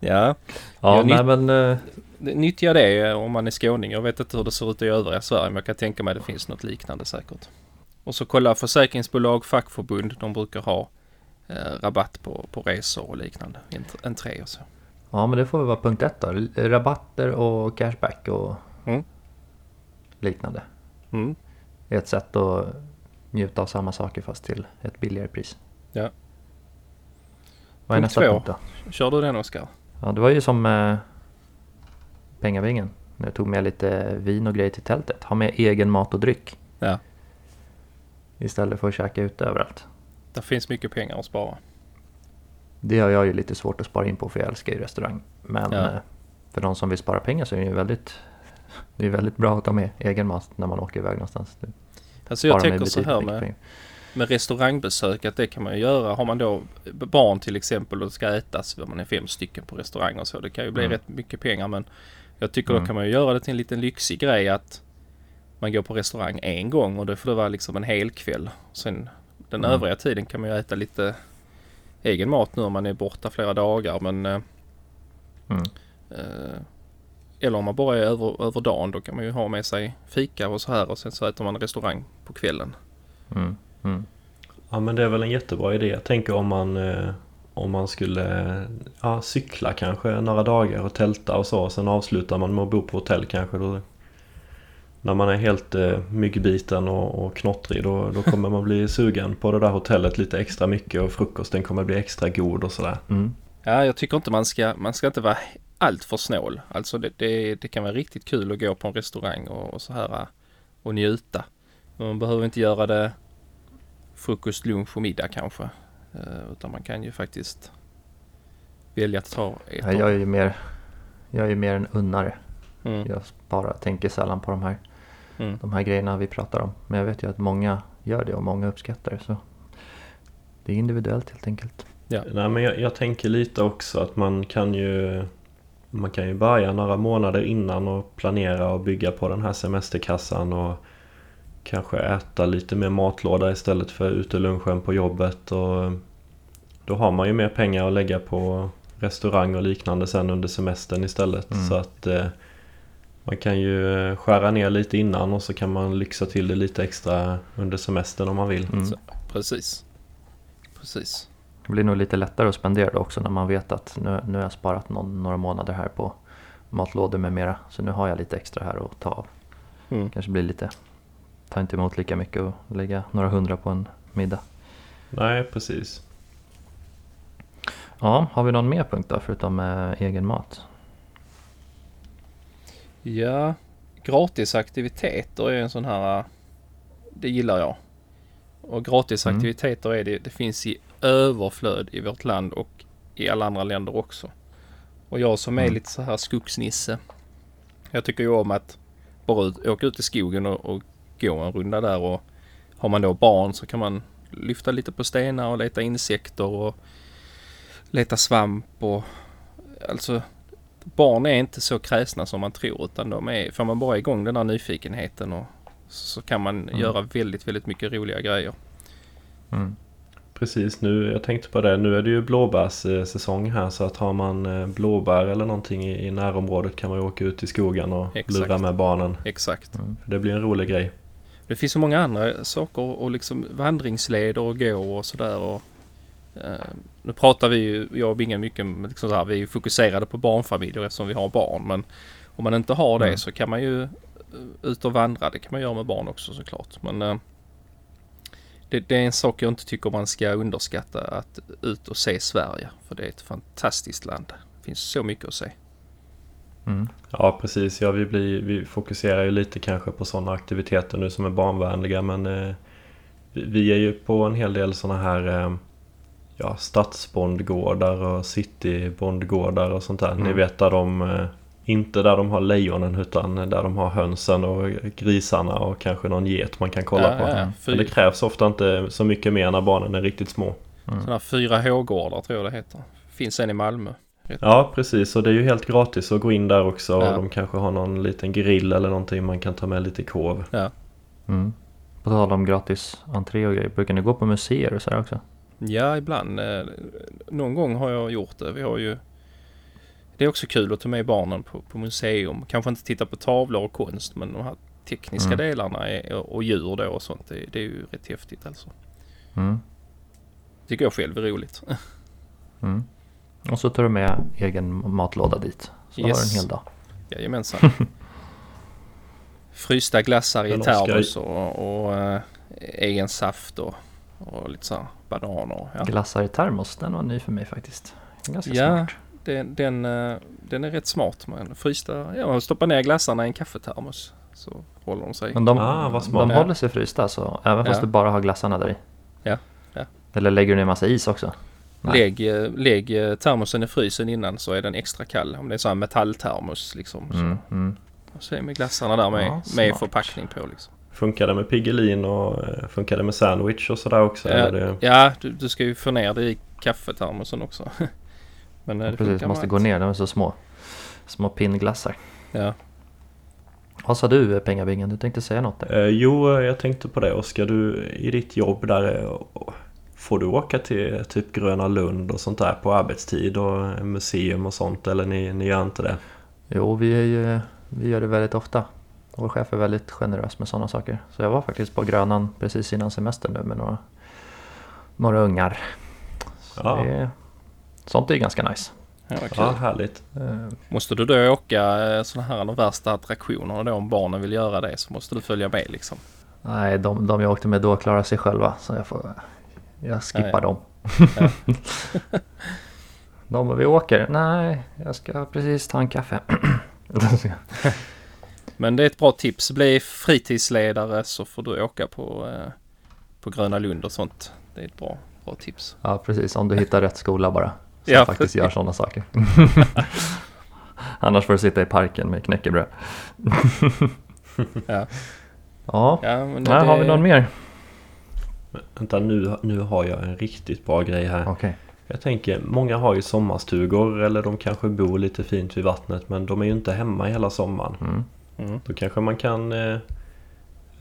Ja, Ja, nej men eh, nyttja det om man är skåning. Jag vet inte hur det ser ut i övriga Sverige men jag kan tänka mig att det finns något liknande säkert. Och så kolla försäkringsbolag, fackförbund. De brukar ha eh, rabatt på, på resor och liknande. Ent- Entré och så. ja men det får väl vara punkt ett då. Rabatter och cashback och Mm. liknande. Mm. är ett sätt att njuta av samma saker fast till ett billigare pris. Ja. Vad är Punkt nästa två. punkt då? Kör du den Oskar? Ja, det var ju som eh, pengabingen. Jag tog med lite vin och grejer till tältet. Ha med egen mat och dryck. Ja. Istället för att käka ute överallt. Det finns mycket pengar att spara. Det har jag ju lite svårt att spara in på för jag älskar ju restaurang. Men Ja. eh, för de som vill spara pengar så är det ju väldigt det är väldigt bra att ta med egen mat när man åker iväg någonstans. Det Alltså jag tänker så här med, med restaurangbesök att det kan man ju göra. Har man då barn till exempel och ska ätas, om man är fem stycken på restaurang och så. Det kan ju bli Mm. rätt mycket pengar men jag tycker Mm. då kan man ju göra det till en liten lyxig grej att man går på restaurang en gång och det får det vara liksom en hel kväll. Sen den Mm. övriga tiden kan man ju äta lite egen mat nu om man är borta flera dagar men eh, Mm. eh, eller om man bara är över, över dagen då kan man ju ha med sig fika och så här och sen så äter man restaurang på kvällen. Mm. Mm. Ja men det är väl en jättebra idé. Jag tänker om man, eh, om man skulle ja, cykla kanske några dagar och tälta och så. Sen avslutar man med att bo på hotell kanske. Då, när man är helt eh, myggbiten och, och knottrig då, då kommer man bli sugen på det där hotellet lite extra mycket och frukosten kommer bli extra god och sådär. Mm. Ja, jag tycker inte man ska, man ska inte vara allt för snål. Alltså det, det, det kan vara riktigt kul att gå på en restaurang och, och så här och njuta. Men Man behöver inte göra det frukost, lunch och middag kanske. Eh, utan man kan ju faktiskt välja att ta ett. Ja, jag är ju mer jag är ju mer en unnare. mm, Jag sparar, tänker sällan på de här, mm. de här grejerna vi pratar om. Men jag vet ju att många gör det och många uppskattar det. Så det är individuellt helt enkelt. Nej men jag, jag tänker lite också att man kan ju Man kan ju börja några månader innan och planera och bygga på den här semesterkassan och kanske äta lite mer matlåda istället för utelunchen på jobbet. Och då har man ju mer pengar att lägga på restaurang och liknande sen under semestern istället. Mm. Så att eh, man kan ju eh, skära ner lite innan och så kan man lyxa till det lite extra under semestern om man vill. Mm. Så, precis. Precis. Det blir nog lite lättare att spendera också när man vet att nu, nu har jag sparat någon, några månader här på matlådor med mera. Så nu har jag lite extra här att ta av. Mm. Kanske blir lite, ta inte emot lika mycket och lägga några hundra på en middag. Nej, precis. Ja, har vi någon mer punkt då förutom äh, egen mat? Ja, gratisaktiviteter är en sån här, det gillar jag. Och gratisaktiviteter mm. är det, det finns i överflöd i vårt land och i alla andra länder också. Och jag som är mm. lite så här skogsnisse. Jag tycker ju om att bara ut, åka ut i skogen och, och gå en runda där och har man då barn så kan man lyfta lite på stenar och leta insekter och leta svamp och alltså barn är inte så kräsna som man tror utan de är, får man bara igång den här nyfikenheten och så kan man mm. göra väldigt, väldigt mycket roliga grejer. Mm. Precis, nu, jag tänkte på det, nu är det ju blåbärssäsong här så att har man eh, blåbär eller någonting i, i närområdet kan man ju åka ut i skogen och Exakt. lura med barnen. Exakt. Mm. Det blir en rolig grej. Det finns så många andra saker och liksom vandringsleder och gå och sådär. Eh, nu pratar vi ju, jag och Binga mycket, liksom så här, vi är fokuserade på barnfamiljer eftersom vi har barn. Men om man inte har det mm. så kan man ju uh, ut och vandra. Det kan man göra med barn också såklart. Men uh, det, det, är en sak jag inte tycker man ska underskatta. Att ut och se Sverige. För det är ett fantastiskt land. Det finns så mycket att se. Mm. Ja precis, ja, vi, blir, vi fokuserar ju lite kanske på sådana aktiviteter nu som är barnvänliga men eh, vi, vi, är ju på en hel del sådana här eh, ja, stadsbondgårdar och citybondgårdar och sånt där. Mm. Ni vet där de eh, inte där de har lejonen utan där de har hönsen och grisarna och kanske någon get man kan kolla ja, på. Ja, Men det krävs ofta inte så mycket mer när barnen är riktigt små. Mm. Sådana 4H-gårdar tror jag det heter. Finns en i Malmö. Ja precis och det är ju helt gratis att gå in där också. Ja. Och de kanske har någon liten grill eller någonting man kan ta med lite korv. Ja. Mm. På tal om gratis entré och grejer. Brukar ni gå på museer och så här också? Ja, ibland. Eh, någon gång har jag gjort det. Vi har ju... Det är också kul att ta med barnen på, på museum. Kanske inte titta på tavlor och konst men de här tekniska mm. delarna är, och djur då och sånt. Det, det är ju rätt häftigt alltså. Mm. Tycker jag själv är roligt. [laughs] Mm. Och så tar du med egen matlåda dit. Så yes. har du en hel dag. Jajamensan. [laughs] Frysta glassar i termos och, och äh, egen saft och, och lite så bananer. Ja. Glassar i termos, den var ny för mig faktiskt. Ganska ja, smart. Den, den, eh, den är rätt smart. Man frysta, ja, man stoppar ner glassarna i en kaffetermos så håller de sig. Men de, ah, vad smart. de håller sig frysta så även fast ja. du bara har glassarna där i? Ja. ja. Eller lägger du ner massa is också? Lägg, eh, lägg eh, termosen i frysen innan så är den extra kall. Om det är så här metalltermos liksom. Mm, mm. Och så är med glassarna där med, ja, med förpackning på liksom. Funkar det med Piggelin och eh, funkar det med sandwich och sådär också? Ja, det... ja du, du, ska ju få ner det i kaffetermosen också. [laughs] Men ja, det precis, måste allt. gå ner. De är så små. Små pinnglassar. Ja. Vad sa du Pengabingen? Du tänkte säga något där? Eh, jo, jag tänkte på det. Oskar, du i ditt jobb där Får du åka till typ Gröna Lund och sånt där på arbetstid och museum och sånt eller ni, ni gör inte det? Jo, vi, är ju, vi gör det väldigt ofta. Vår chef är väldigt generös med sådana saker. Så jag var faktiskt på Grönan precis innan semestern nu med några, några ungar. Så ja. det, sånt är ganska nice. Ja, ja härligt. Uh, måste du då åka eh, sådana här de värsta attraktionerna då om barnen vill göra det så måste du följa med liksom? Nej, de, de jag åkte med då klarar sig själva så jag, får, jag skippar ja, dem. Ja. [laughs] de, vi åker? Nej, jag ska precis ta en kaffe. [laughs] Men det är ett bra tips. Bli fritidsledare så får du åka på, eh, på Gröna Lund och sånt. Det är ett bra, bra tips. Ja, precis. Om du hittar rätt skola bara. Som ja, faktiskt gör sådana saker. [laughs] Annars får du sitta i parken med knäckebröd. ja. Ja, ja det... har vi någon mer? Vänta, nu, nu har jag en riktigt bra grej här. Okay. Jag tänker, många har ju sommarstugor eller de kanske bor lite fint vid vattnet men de är ju inte hemma hela sommaren. Mm. Mm. Då kanske man kan eh,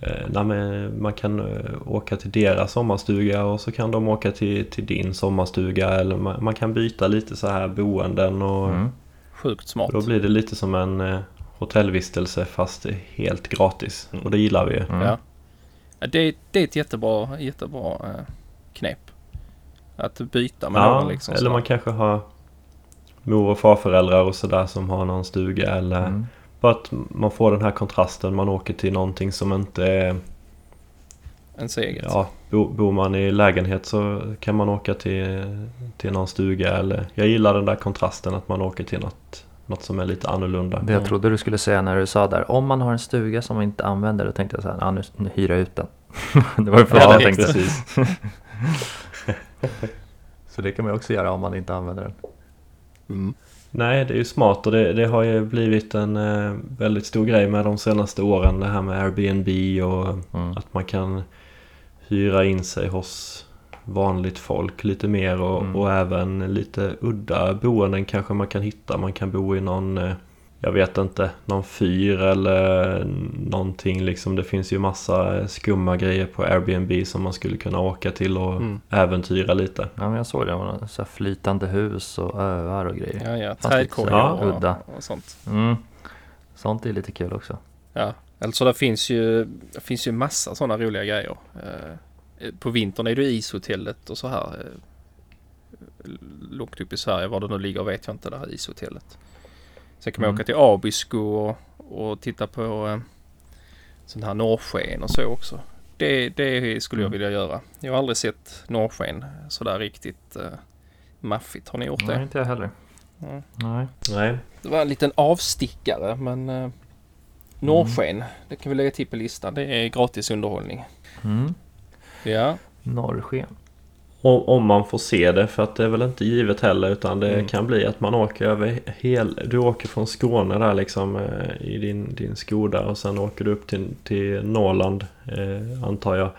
eh, nej, man kan eh, åka till deras sommarstuga och så kan de åka till, till din sommarstuga eller man, man kan byta lite så här boenden och Mm. Sjukt smart. då blir det lite som en eh, hotellvistelse fast helt gratis och det gillar vi ju. Mm. Ja. Det, det är ett jättebra, jättebra eh, knep. Att byta med Ja, någon liksom. eller så. man kanske har mor och farföräldrar och sådär som har någon stuga eller Mm. bara att man får den här kontrasten. Man åker till någonting som inte är... Ens eget. Ja, bo, bor man i lägenhet så kan man åka till, till någon stuga eller... Jag gillar den där kontrasten att man åker till något, något som är lite annorlunda. Det jag Mm. trodde du skulle säga när du sa där, om man har en stuga som man inte använder, då tänkte jag så här, ah, nu, nu hyr jag ut den. [laughs] det var det första Ja, jag tänkte. precis. [laughs] Så det kan man också göra om man inte använder den. Mm. Nej, det är ju smart och det, det har ju blivit en eh, väldigt stor grej med de senaste åren. Det här med Airbnb och Mm. att man kan hyra in sig hos vanligt folk lite mer och, Mm. och även lite udda boenden kanske man kan hitta. Man kan bo i någon, eh, jag vet inte, någon fyr eller någonting liksom. Det finns ju massa skumma grejer på Airbnb som man skulle kunna åka till och Mm. äventyra lite. Ja, men jag såg det, det var så här flytande hus och öar och grejer. Ja, ja. Trädkojor så här och, udda. och sånt. Mm. Sånt är lite kul också. Ja, alltså det finns ju, det finns ju massa sådana roliga grejer. Eh, på vintern är det ishotellet och så här. Eh, långt upp i Sverige, var det nu ligger vet jag inte det här ishotellet. Sen kan man Mm. åka till Abisko och, och titta på eh, sån här norrsken och så också. Det, det skulle jag Mm. vilja göra. Jag har aldrig sett norrsken sådär riktigt eh, maffigt. Har ni gjort Nej, det? inte jag heller. Ja. Nej. Nej, Det var en liten avstickare men eh, norrsken, det kan vi lägga till på listan. Det är gratis underhållning. Mm. Ja, Norrsken. Om, om man får se det för att det är väl inte givet heller utan det Mm. kan bli att man åker över hel... Du åker från Skåne där liksom eh, i din, din Skoda och sen åker du upp till, till Norrland eh, antar jag.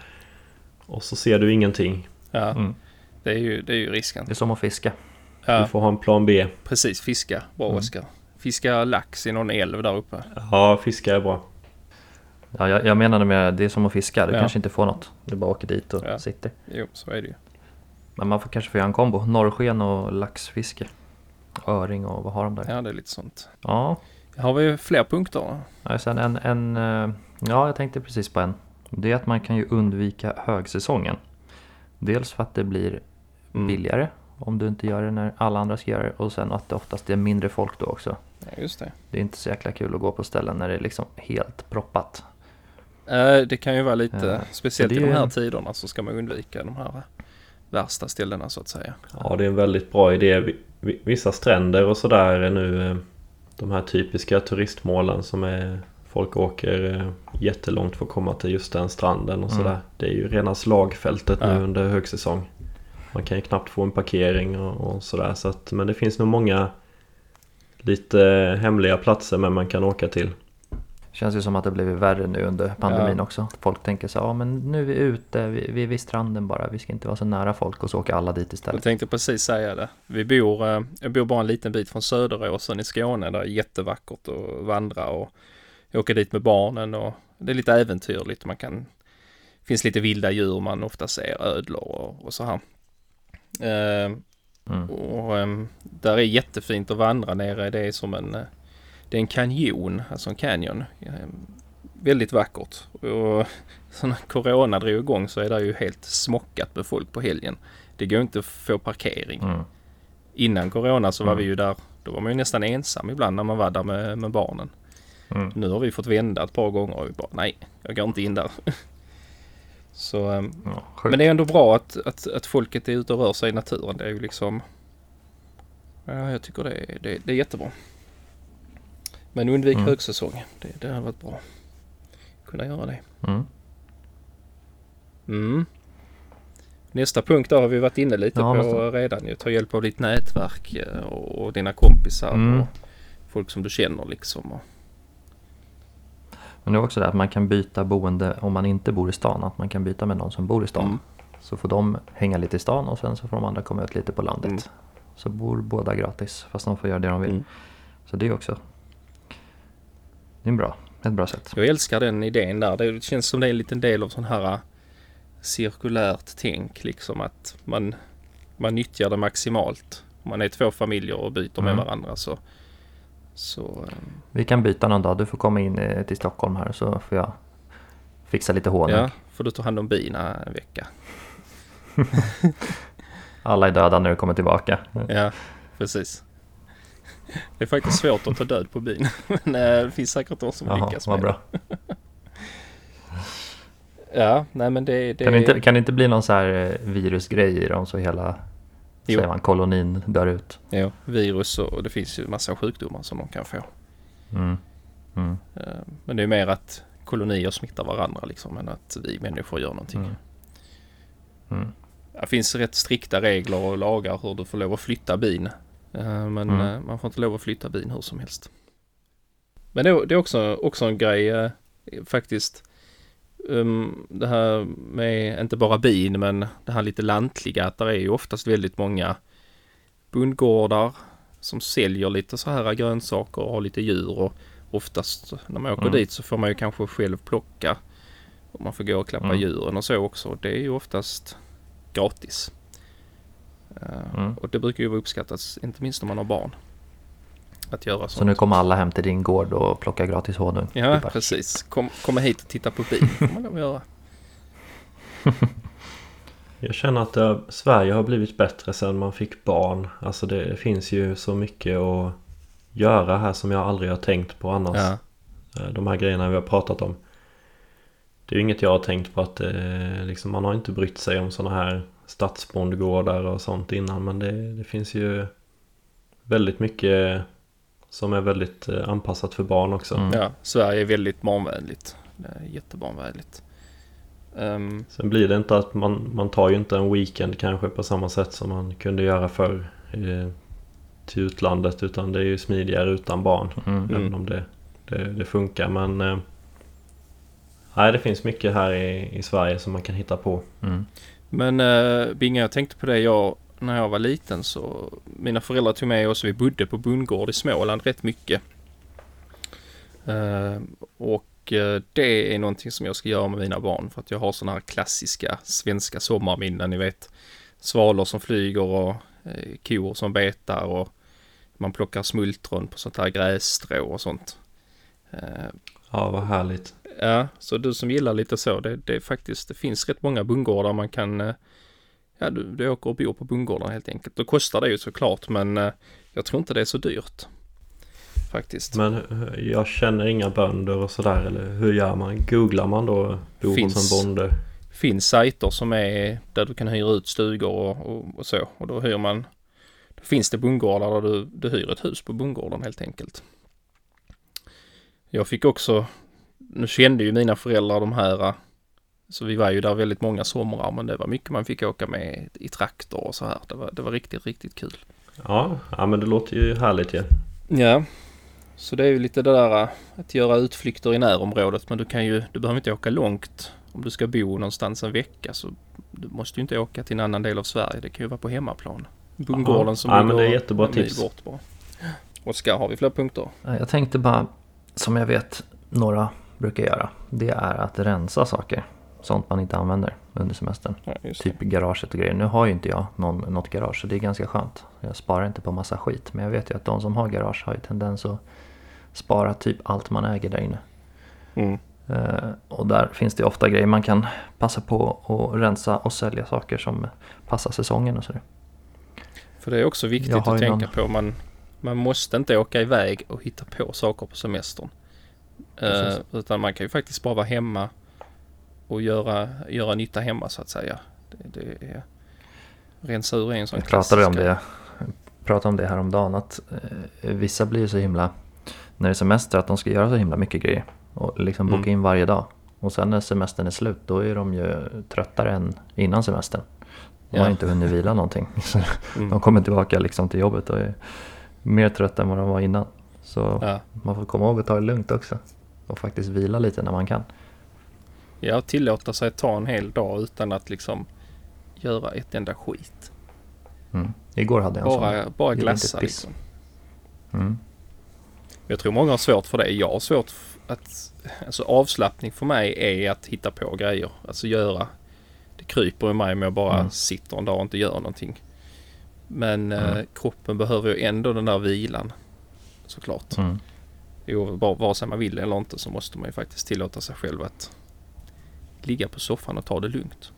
Och så ser du ingenting. ja. Mm. Det, är ju, det är ju risken. Det är som att fiska. Du Ja, får ha en plan B. precis. Fiska. Bra Mm. Oskar. Fiska lax i någon älv där uppe. Ja, fiska är bra. Ja, jag, jag menade med det är som att fiska. Du Ja. kanske inte får något. Du bara åker dit och Ja. sitter. Jo, så är det ju. Men man får kanske få göra en kombo. Norrsken och laxfiske. Öring och vad har de där? Ja, det är lite sånt. Ja. Har vi fler punkter? Ja, sen en, en, eh, ja, jag tänkte precis på en. Det är att man kan ju undvika högsäsongen. Dels för att det blir Mm. billigare om du inte gör det när alla andra ska göra det. Och sen att det oftast är mindre folk då också. Ja, just det. Det är inte så jäkla kul att gå på ställen när det är liksom helt proppat. Eh, det kan ju vara lite, Ja. speciellt i de här en- tiderna så ska man undvika de här värsta ställena så att säga. Ja, det är en väldigt bra idé. Vi- vi- Vissa stränder och sådär är nu eh, de här typiska turistmålen som är folk åker eh, jättelångt för att komma till just den stranden och Mm. sådär. Det är ju rena slagfältet Ja. nu under högsäsong. Man kan ju knappt få en parkering och, och sådär. Så att, men det finns nog många lite hemliga platser men man kan åka till. Känns ju som att det blivit värre nu under pandemin Ja. också. Folk tänker så ja men nu är vi ute, vi, vi är vid stranden bara, vi ska inte vara så nära folk och så åker alla dit Jag istället. tänkte precis säga det. Vi bor, eh, jag bor bara en liten bit från Söderåsen i Skåne där det är jättevackert att vandra och åka dit med barnen och det är lite äventyrligt. Man kan, det finns lite vilda djur man ofta ser, ödlor och, och så här. Eh, Mm. och eh, där är jättefint att vandra nere. Det är som en, eh, det är en kanjon, alltså en canyon. Väldigt vackert. Och [laughs] så när corona drog igång så är det ju helt smockat med folk på helgen. Det går inte att få parkering. Mm. Innan corona så var Mm. vi ju där, då var man ju nästan ensam ibland när man var där med, med barnen. Mm. Nu har vi fått vända ett par gånger och vi bara nej, jag går inte in där. [laughs] så, ehm, Ja, men det är ändå bra att, att, att folket är ute och rör sig i naturen. Det är ju liksom, ja jag tycker det är, det, det är jättebra. Men undvik Mm. högsäsong, det, det har varit bra. Kunna göra det. Mm. Mm. Nästa punkt då har vi varit inne lite Ja, på nästan. redan ju. Ta hjälp av ditt nätverk eh, och, och dina kompisar Mm. och folk som du känner liksom. Och, Men det är också det att man kan byta boende om man inte bor i stan. Att man kan byta med någon som bor i stan. Mm. Så får de hänga lite i stan och sen så får de andra komma ut lite på landet. Mm. Så bor båda gratis fast de får göra det de vill. Mm. Så det är också det är en bra Ett bra sätt. Jag älskar den idén där. Det känns som det är en liten del av sån här uh, cirkulärt tänk liksom att man, man nyttjar det maximalt. Om man är två familjer och byter Mm. med varandra så, så eh, Vi kan byta någon dag. Du får komma in eh, till Stockholm här så får jag fixa lite honung. ja, får du ta hand om bina en vecka. [laughs] Alla är döda när du kommer tillbaka. Ja, precis. Det är faktiskt svårt att ta död på bin. [laughs] Men eh, det finns säkert de som Jaha, lyckas med bra. [laughs] Ja, nej men det, det Kan det, inte, kan det inte bli någon så här eh, virusgrej i dem så hela Jo. säger man, kolonin dör ut? Jo, virus och det finns ju massa sjukdomar som de kan få. Mm. Mm. Eh, Men det är mer att kolonier smittar varandra liksom än att vi människor gör någonting. Mm. Mm. Det finns rätt strikta regler och lagar hur du får lov att flytta bin. Eh, Men Mm. eh, man får inte lov att flytta bin hur som helst. Men det är, också, också en grej eh, faktiskt. Um, det här med inte bara bin men det här lite lantliga att det är ju oftast väldigt många bondgårdar som säljer lite så här grönsaker och har lite djur och oftast när man åker Mm. dit så får man ju kanske själv plocka och man får gå och klappa Mm. djuren och så också. Det är ju oftast gratis. Eh, Mm. Och det brukar ju vara uppskattat, inte minst om man har barn. Att göra Så sånt. nu kommer alla hem till din gård och plockar gratis honung? Ja, bara, precis. Kom, komma hit och titta på bil [laughs] får man lov göra. [laughs] Jag känner att det, Sverige har blivit bättre sedan man fick barn. Alltså det finns ju så mycket att göra här som jag aldrig har tänkt på annars. Ja, Eh, De här grejerna vi har pratat om. Det är ju inget jag har tänkt på att eh, liksom, man har inte brytt sig om sådana här stadsbondgårdar och sånt innan. Men det, det finns ju väldigt mycket som är väldigt eh, anpassat för barn också. Mm. ja, Sverige är väldigt barnvänligt. Det är jättebarnvänligt. Ehm, Sen blir det inte att man, man tar ju inte en weekend kanske på samma sätt som man kunde göra förr eh, till utlandet utan det är ju smidigare utan barn. Mm. Även om det, det, det funkar men eh, Nej det finns mycket här i, i Sverige som man kan hitta på. Mm. Men eh, uh, Binga, jag tänkte på det. Jag, när jag var liten så mina föräldrar tog med oss. Vi bodde på bondgård i Småland rätt mycket. Eh, och eh, det är någonting som jag ska göra med mina barn för att jag har sådana här klassiska svenska sommarminnen. Ni vet svalor som flyger och eh, kor som betar och man plockar smultron på sånt här grässtrå och sånt. Eh, ja vad härligt. Ja, så du som gillar lite så, det, det är faktiskt, det finns rätt många bondgårdar man kan, eh, ja du, du åker och bor på bondgårdar helt enkelt. Då kostar det ju såklart, men eh, jag tror inte det är så dyrt. Faktiskt. Men eh, jag känner inga bönder och sådär eller hur gör man? Googlar man då bor Finns. hos en bonde? finns sajter som är där du kan hyra ut stugor och, och, och så. Och då hyr man, då finns det bondgårdar där du, du hyr ett hus på bondgården helt enkelt. Jag fick också, nu kände ju mina föräldrar de här, eh, så vi var ju där väldigt många somrar, men det var mycket man fick åka med i traktor och så här. Det var, det var riktigt, riktigt kul. Ja, ja men det låter ju härligt ju. Ja, så det är ju lite det där eh, att göra utflykter i närområdet, men du kan ju, du behöver inte åka långt. Om du ska bo någonstans en vecka så du måste ju inte åka till en annan del av Sverige. Det kan ju vara på hemmaplan. Bondgården som Ja, men det är jättebra tips. Bort bara. Oskar, har vi fler punkter? Jag tänkte bara, som jag vet några brukar göra, det är att rensa saker. Sånt man inte använder under semestern. Ja, Typ garaget och grejer. Nu har ju inte jag någon, något garage så det är ganska skönt. Jag sparar inte på massa skit. Men jag vet ju att de som har garage har ju tendens att spara typ allt man äger där inne. Mm. Eh, och där finns det ofta grejer man kan passa på att rensa och sälja saker som passar säsongen och sådär. För det är också viktigt att tänka någon- på. Man, man måste inte åka iväg och hitta på saker på semestern. Precis. utan man kan ju faktiskt bara vara hemma och göra, göra nytta hemma så att säga. Det, det är, rensa ur en sån Jag pratade om klassisk det, pratade om det häromdagen att eh, vissa blir så himla, när det är semester, att de ska göra så himla mycket grejer. Och liksom boka Mm. in varje dag. Och sen när semestern är slut då är de ju tröttare än innan semestern. De har Ja. inte hunnit vila någonting. [laughs] Mm. De kommer tillbaka liksom till jobbet och är mer trötta än vad de var innan. Så Ja. man får komma ihåg att ta det lugnt också. Och faktiskt vila lite när man kan. Ja, tillåta sig att ta en hel dag utan att liksom göra ett enda skit. Mm. Igår hade jag en sån. Bara, bara Gjorde inte glassa liksom. Mm. Jag tror många har svårt för det. Jag har svårt att... Alltså avslappning för mig är att hitta på grejer. Alltså göra. Det kryper i mig om jag bara mm. sitter en dag och inte gör någonting. Men mm. eh, kroppen behöver ju ändå den där vilan. Såklart. Mm. Jo, vare sig man vill eller inte så måste man ju faktiskt tillåta sig själv att ligga på soffan och ta det lugnt.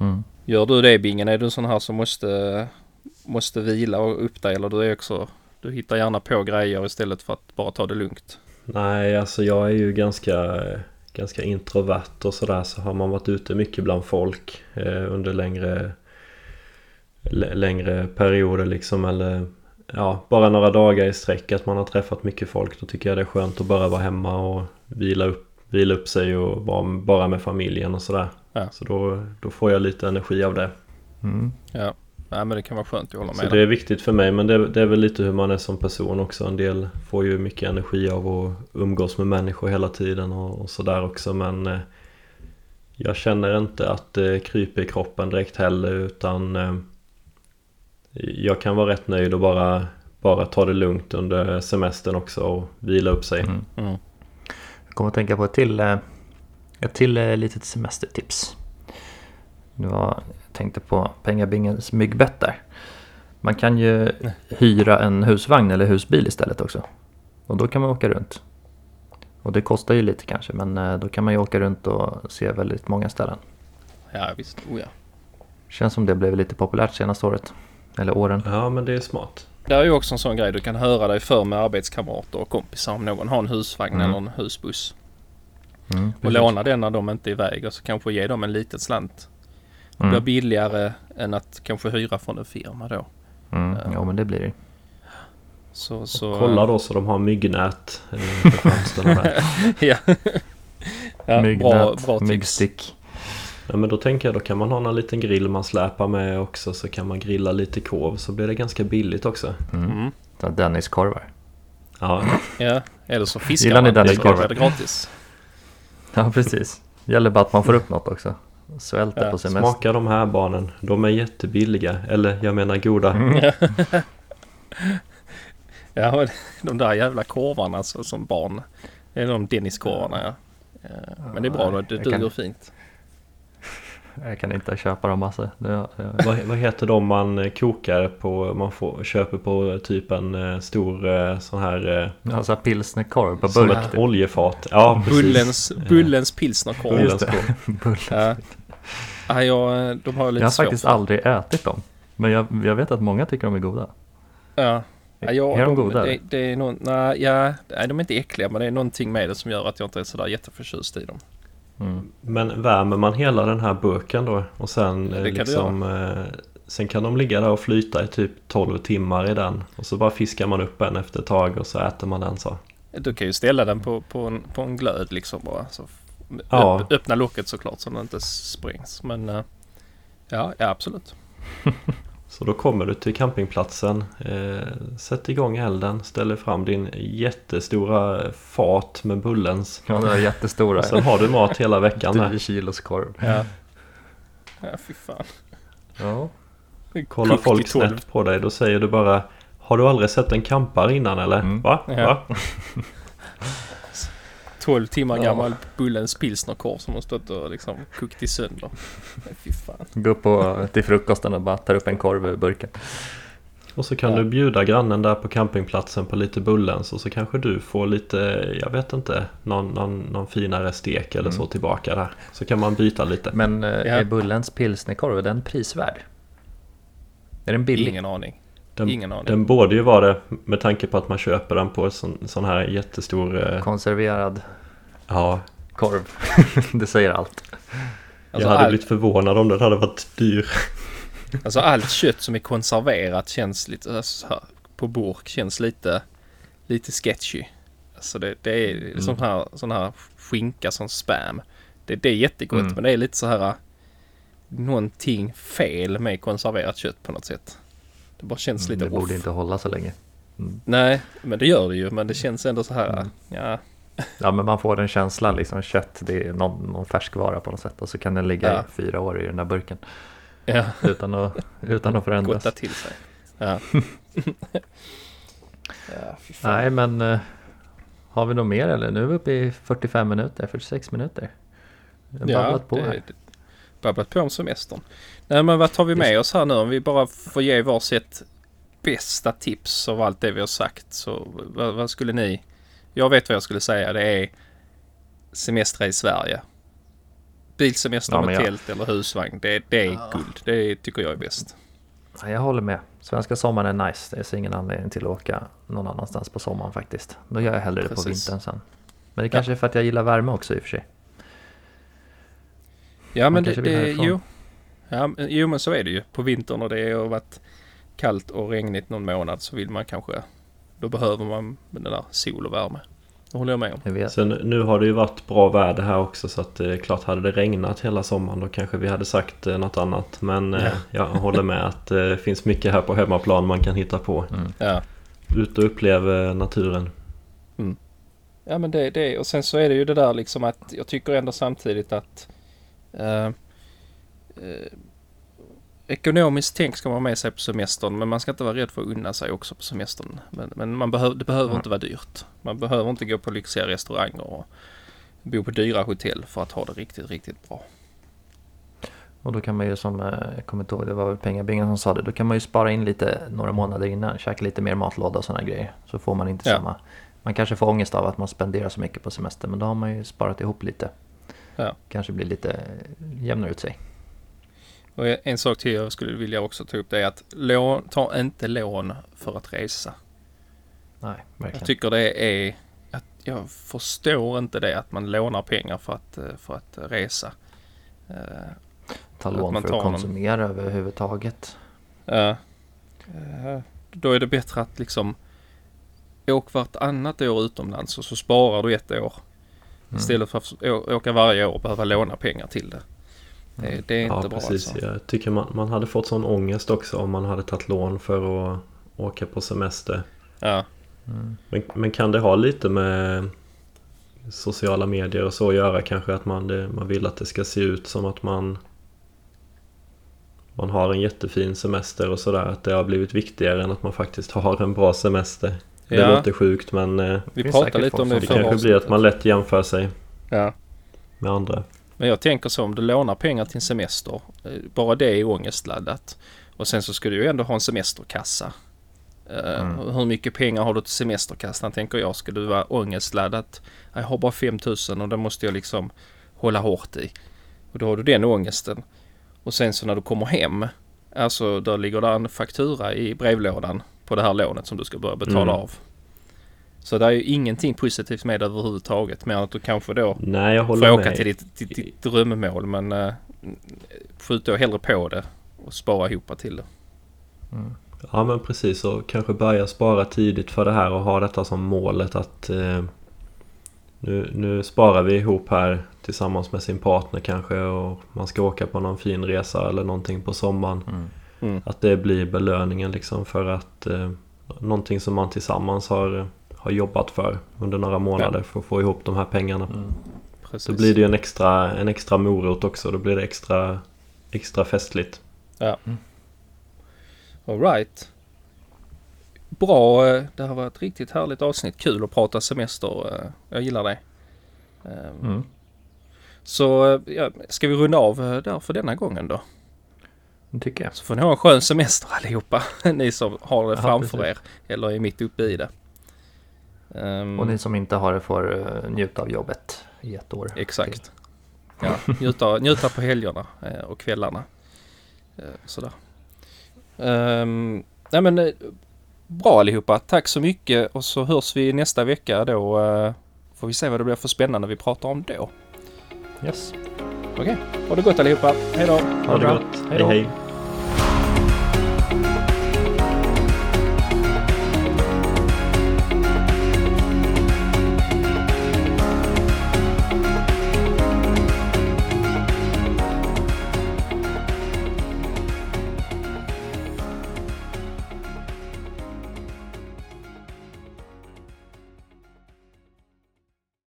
Mm. Gör du det Bingen? Är du en sån här som måste, måste vila och upp dig eller du är också du hittar gärna på grejer istället för att bara ta det lugnt? Nej, alltså jag är ju ganska, ganska introvert och sådär så har man varit ute mycket bland folk eh, under längre, längre perioder liksom eller ja, bara några dagar i sträck att man har träffat mycket folk då tycker jag det är skönt att bara vara hemma och vila upp, vila upp sig och vara bara med familjen och sådär. Ja. Så då, då får jag lite energi av det. Mm. Ja. Nej men det kan vara skönt att hålla med. Så det är viktigt för mig men det, det, är väl lite hur man är som person också. En del får ju mycket energi av att umgås med människor hela tiden och, och sådär också men eh, Jag känner inte att det kryper i kroppen direkt heller utan eh, Jag kan vara rätt nöjd och bara, bara ta det lugnt under semestern också och vila upp sig. Mm. Mm. Jag kommer att tänka på ett till, eh, ett till eh, litet semestertips. Var tänkte på Pengabingens myggbett där. Man kan ju hyra en husvagn eller husbil istället också. Och då kan man åka runt. Och det kostar ju lite kanske men eh, då kan man ju åka runt och se väldigt många ställen. Ja visst, oh ja. Känns som det blev lite populärt senaste året. Eller åren. Ja men det är smart. Det är ju också en sån grej du kan höra dig för med arbetskamrater och kompisar om någon har en husvagn mm. eller en husbuss. Mm, och låna den när de inte är iväg och så kanske ge dem en liten slant det blir mm. billigare än att kanske hyra från en firma då. Mm. Uh, ja men det blir det. Så, så, kolla då så de har myggnät [laughs] ja. ja, myggnät, bra, bra myggstick. Ja men då tänker jag då kan man ha en liten grill man släpar med också så kan man grilla lite korv så blir det ganska billigt också. Mm. Mm. Dennis-korvar. Ja. ja, eller så fiskar Gillar man. Gillar ni Dennis-korvar? Det gratis. Ja precis. Gäller bara att man får upp något också. Svälta ja. på semester. Smaka de här barnen. De är jättebilliga. Eller jag menar goda. Mm. ja, de där jävla korvarna så, som barn. Det är de Denniskorvarna ja. Men det är bra, det duger kan... fint. Jag kan inte köpa dem alltså. Det, jag... vad, vad heter de man eh, kokar på, man får, köper på typ en eh, stor eh, sån här... Alltså pilsnerkorv på burk. Som ett typ. oljefat. Ja, Bullens, bullens pilsnerkorv. Just det. [laughs] Bullens. Ja. Ja, jag, de har lite Jag har faktiskt för. aldrig ätit dem. Men jag, jag vet att många tycker de är goda. Ja. Ja, är de, goda? Det, det är någon, nej, ja, nej, de är inte äckliga men det är någonting med det som gör att jag inte är sådär jätteförtjust i dem. Mm. Men värmer man hela den här burken då och sen det liksom eh, Sen kan de ligga där och flyta i typ 12 timmar i den och så bara fiskar man upp en efter ett tag och så äter man den så. Du kan ju ställa den på, på, en, på en glöd liksom bara. Så ja. öppna locket såklart så den inte sprängs. Men eh, ja, ja absolut. [laughs] Så då kommer du till campingplatsen, eh, sätter igång elden, ställer fram din jättestora fat med bullens. Ja, det är jättestora. sen har du mat hela veckan. 10 kilos korv. Ja. ja, fy fan. Ja. Kollar folk snett på dig, då säger du bara Har du aldrig sett en kampare innan eller? Mm. Va? Ja. Va? [laughs] 12 timmar ja. gammal Bullens pilsnerkorv som har stått och liksom kokt i sönder. fy fan. [laughs] Gå upp på, till frukosten och bara tar upp en korv ur burken. Och så kan ja. du bjuda grannen där på campingplatsen på lite Bullens och så kanske du får lite, jag vet inte, någon, någon, någon finare stek eller mm. så tillbaka där. Så kan man byta lite. Men eh, är Bullens pilsnerkorv, är den prisvärd? Är den billig? Ingen aning. Den, Ingen aning. Den borde ju vara det med tanke på att man köper den på en sån, sån här jättestor... Eh... Konserverad ja. korv. [laughs] det säger allt. Jag alltså hade all... blivit förvånad om den hade varit dyr. [laughs] Alltså allt kött som är konserverat känns lite alltså, på burk känns lite lite sketchy. Alltså det, det är mm. sån, här, sån här skinka som spam. Det, det är jättegott mm. men det är lite så här någonting fel med konserverat kött på något sätt. Det bara känns mm, lite Det borde inte hålla så länge. Mm. Nej, men det gör det ju. Men det känns ändå så här, mm. ja. [laughs] Ja, men man får den känslan liksom. Kött, det är någon, någon färskvara på något sätt. Och så kan den ligga ja. i fyra år i den där burken. Ja. [laughs] Utan att, utan att förändras. Gotta till sig. Ja. [laughs] Nej, men eh, Har vi något mer eller? Nu är vi uppe i 45 minuter, 46 minuter. Har ja, på det, här. babblat på om semestern. Nej men vad tar vi med oss här nu om vi bara får ge varsitt bästa tips av allt det vi har sagt. Så vad, vad, skulle ni? Jag vet vad jag skulle säga. Det är semester i Sverige. Bilsemester ja, med jag... tält eller husvagn. Det, det är ja. guld. Det tycker jag är bäst. Jag håller med. Svenska sommaren är nice. Det är så ingen anledning till att åka någon annanstans på sommaren faktiskt. Då gör jag hellre Precis. det på vintern sen. Men det kanske ja. är för att jag gillar värme också i och för sig. Ja men det, det jo. Ja, jo men så är det ju. På vintern och det har varit kallt och regnigt någon månad så vill man kanske, då behöver man den där sol och värme. Det håller jag med om. Sen nu har det ju varit bra väder här också så att det är klart hade det regnat hela sommaren då kanske vi hade sagt eh, något annat. Men eh, ja. jag håller med att det finns mycket här på hemmaplan man kan hitta på. Mm. Ja. Ut och upplev naturen. Mm. Ja men det, det och sen så är det ju det där liksom att jag tycker ändå samtidigt att uh, Ekonomiskt tänk ska man ha med sig på semestern men man ska inte vara rädd för att unna sig också på semestern. Men, men man behöv, det behöver mm. inte vara dyrt. Man behöver inte gå på lyxiga restauranger och bo på dyra hotell för att ha det riktigt, riktigt bra. Och då kan man ju som, eh, jag kommer inte ihåg, det var väl Pengabingen som sa det, då kan man ju spara in lite några månader innan, käka lite mer matlåda och sådana grejer. Så får man inte ja. samma, man kanske får ångest av att man spenderar så mycket på semester men då har man ju sparat ihop lite. Ja. Kanske blir lite jämnare ut sig. Och en sak till jag skulle vilja också ta upp det är att lån, ta inte lån för att resa. Nej, verkligen. Jag tycker det är, att jag förstår inte det att man lånar pengar för att, eh, för att resa. Eh, ta lån att för att konsumera någon... överhuvudtaget. Ja. Uh, då är det bättre att liksom åk vartannat år utomlands och så sparar du ett år. Mm. Istället för att åka varje år och behöva låna pengar till det. Det, det är inte ja, bra precis. Alltså. Jag tycker man, man hade fått sån ångest också om man hade tagit lån för att åka på semester. Ja. Mm. Men, men kan det ha lite med sociala medier och så att göra kanske att man, det, man vill att det ska se ut som att man man har en jättefin semester och sådär att det har blivit viktigare än att man faktiskt har en bra semester. Det ja. låter sjukt men eh, Vi pratade lite om det Det kanske blir att man lätt jämför sig ja. med andra. Men jag tänker så om du lånar pengar till en semester. Eh, bara det är ångestladdat. Och sen så ska du ju ändå ha en semesterkassa. Eh, mm. Hur mycket pengar har du till semesterkassan tänker jag. Ska du vara ångestladdat? Jag har bara 5000 och det måste jag liksom hålla hårt i. Och då har du den ångesten. Och sen så när du kommer hem. Alltså där ligger det en faktura i brevlådan på det här lånet som du ska börja betala mm. av. Så det är ju ingenting positivt med det överhuvudtaget. Mer än att du kanske då Nej, jag får åka med. till ditt, ditt, ditt drömmål. Men uh, skjut då hellre på det och spara ihop till det. Mm. Ja men precis och kanske börja spara tidigt för det här och ha detta som målet att eh, nu, nu sparar vi ihop här tillsammans med sin partner kanske och man ska åka på någon fin resa eller någonting på sommaren. Mm. Mm. Att det blir belöningen liksom för att eh, någonting som man tillsammans har har jobbat för under några månader ja. för att få ihop de här pengarna. Mm. Då blir det ju en extra, en extra morot också. Då blir det extra, extra festligt. Ja. Mm. Alright. Bra. Eh, det har varit ett riktigt härligt avsnitt. Kul att prata semester. Eh, jag gillar det. Ehm, mm. Så eh, ja, ska vi runda av där för denna gången då? Det tycker jag. Så får ni ha en skön semester allihopa. [laughs] Ni som har det ja, framför precis. er. Eller är mitt uppe i det. Um, och ni som inte har det får uh, njuta av jobbet i ett år. Exakt. Ja, njuta, njuta på helgerna uh, och kvällarna. Uh, sådär. Um, nej men bra allihopa. Tack så mycket och så hörs vi nästa vecka då. får vi se vad det blir för spännande vi pratar om då. Yes. Okej, okay. ha det gott allihopa. Hej då. Ha det gott. Hej hej.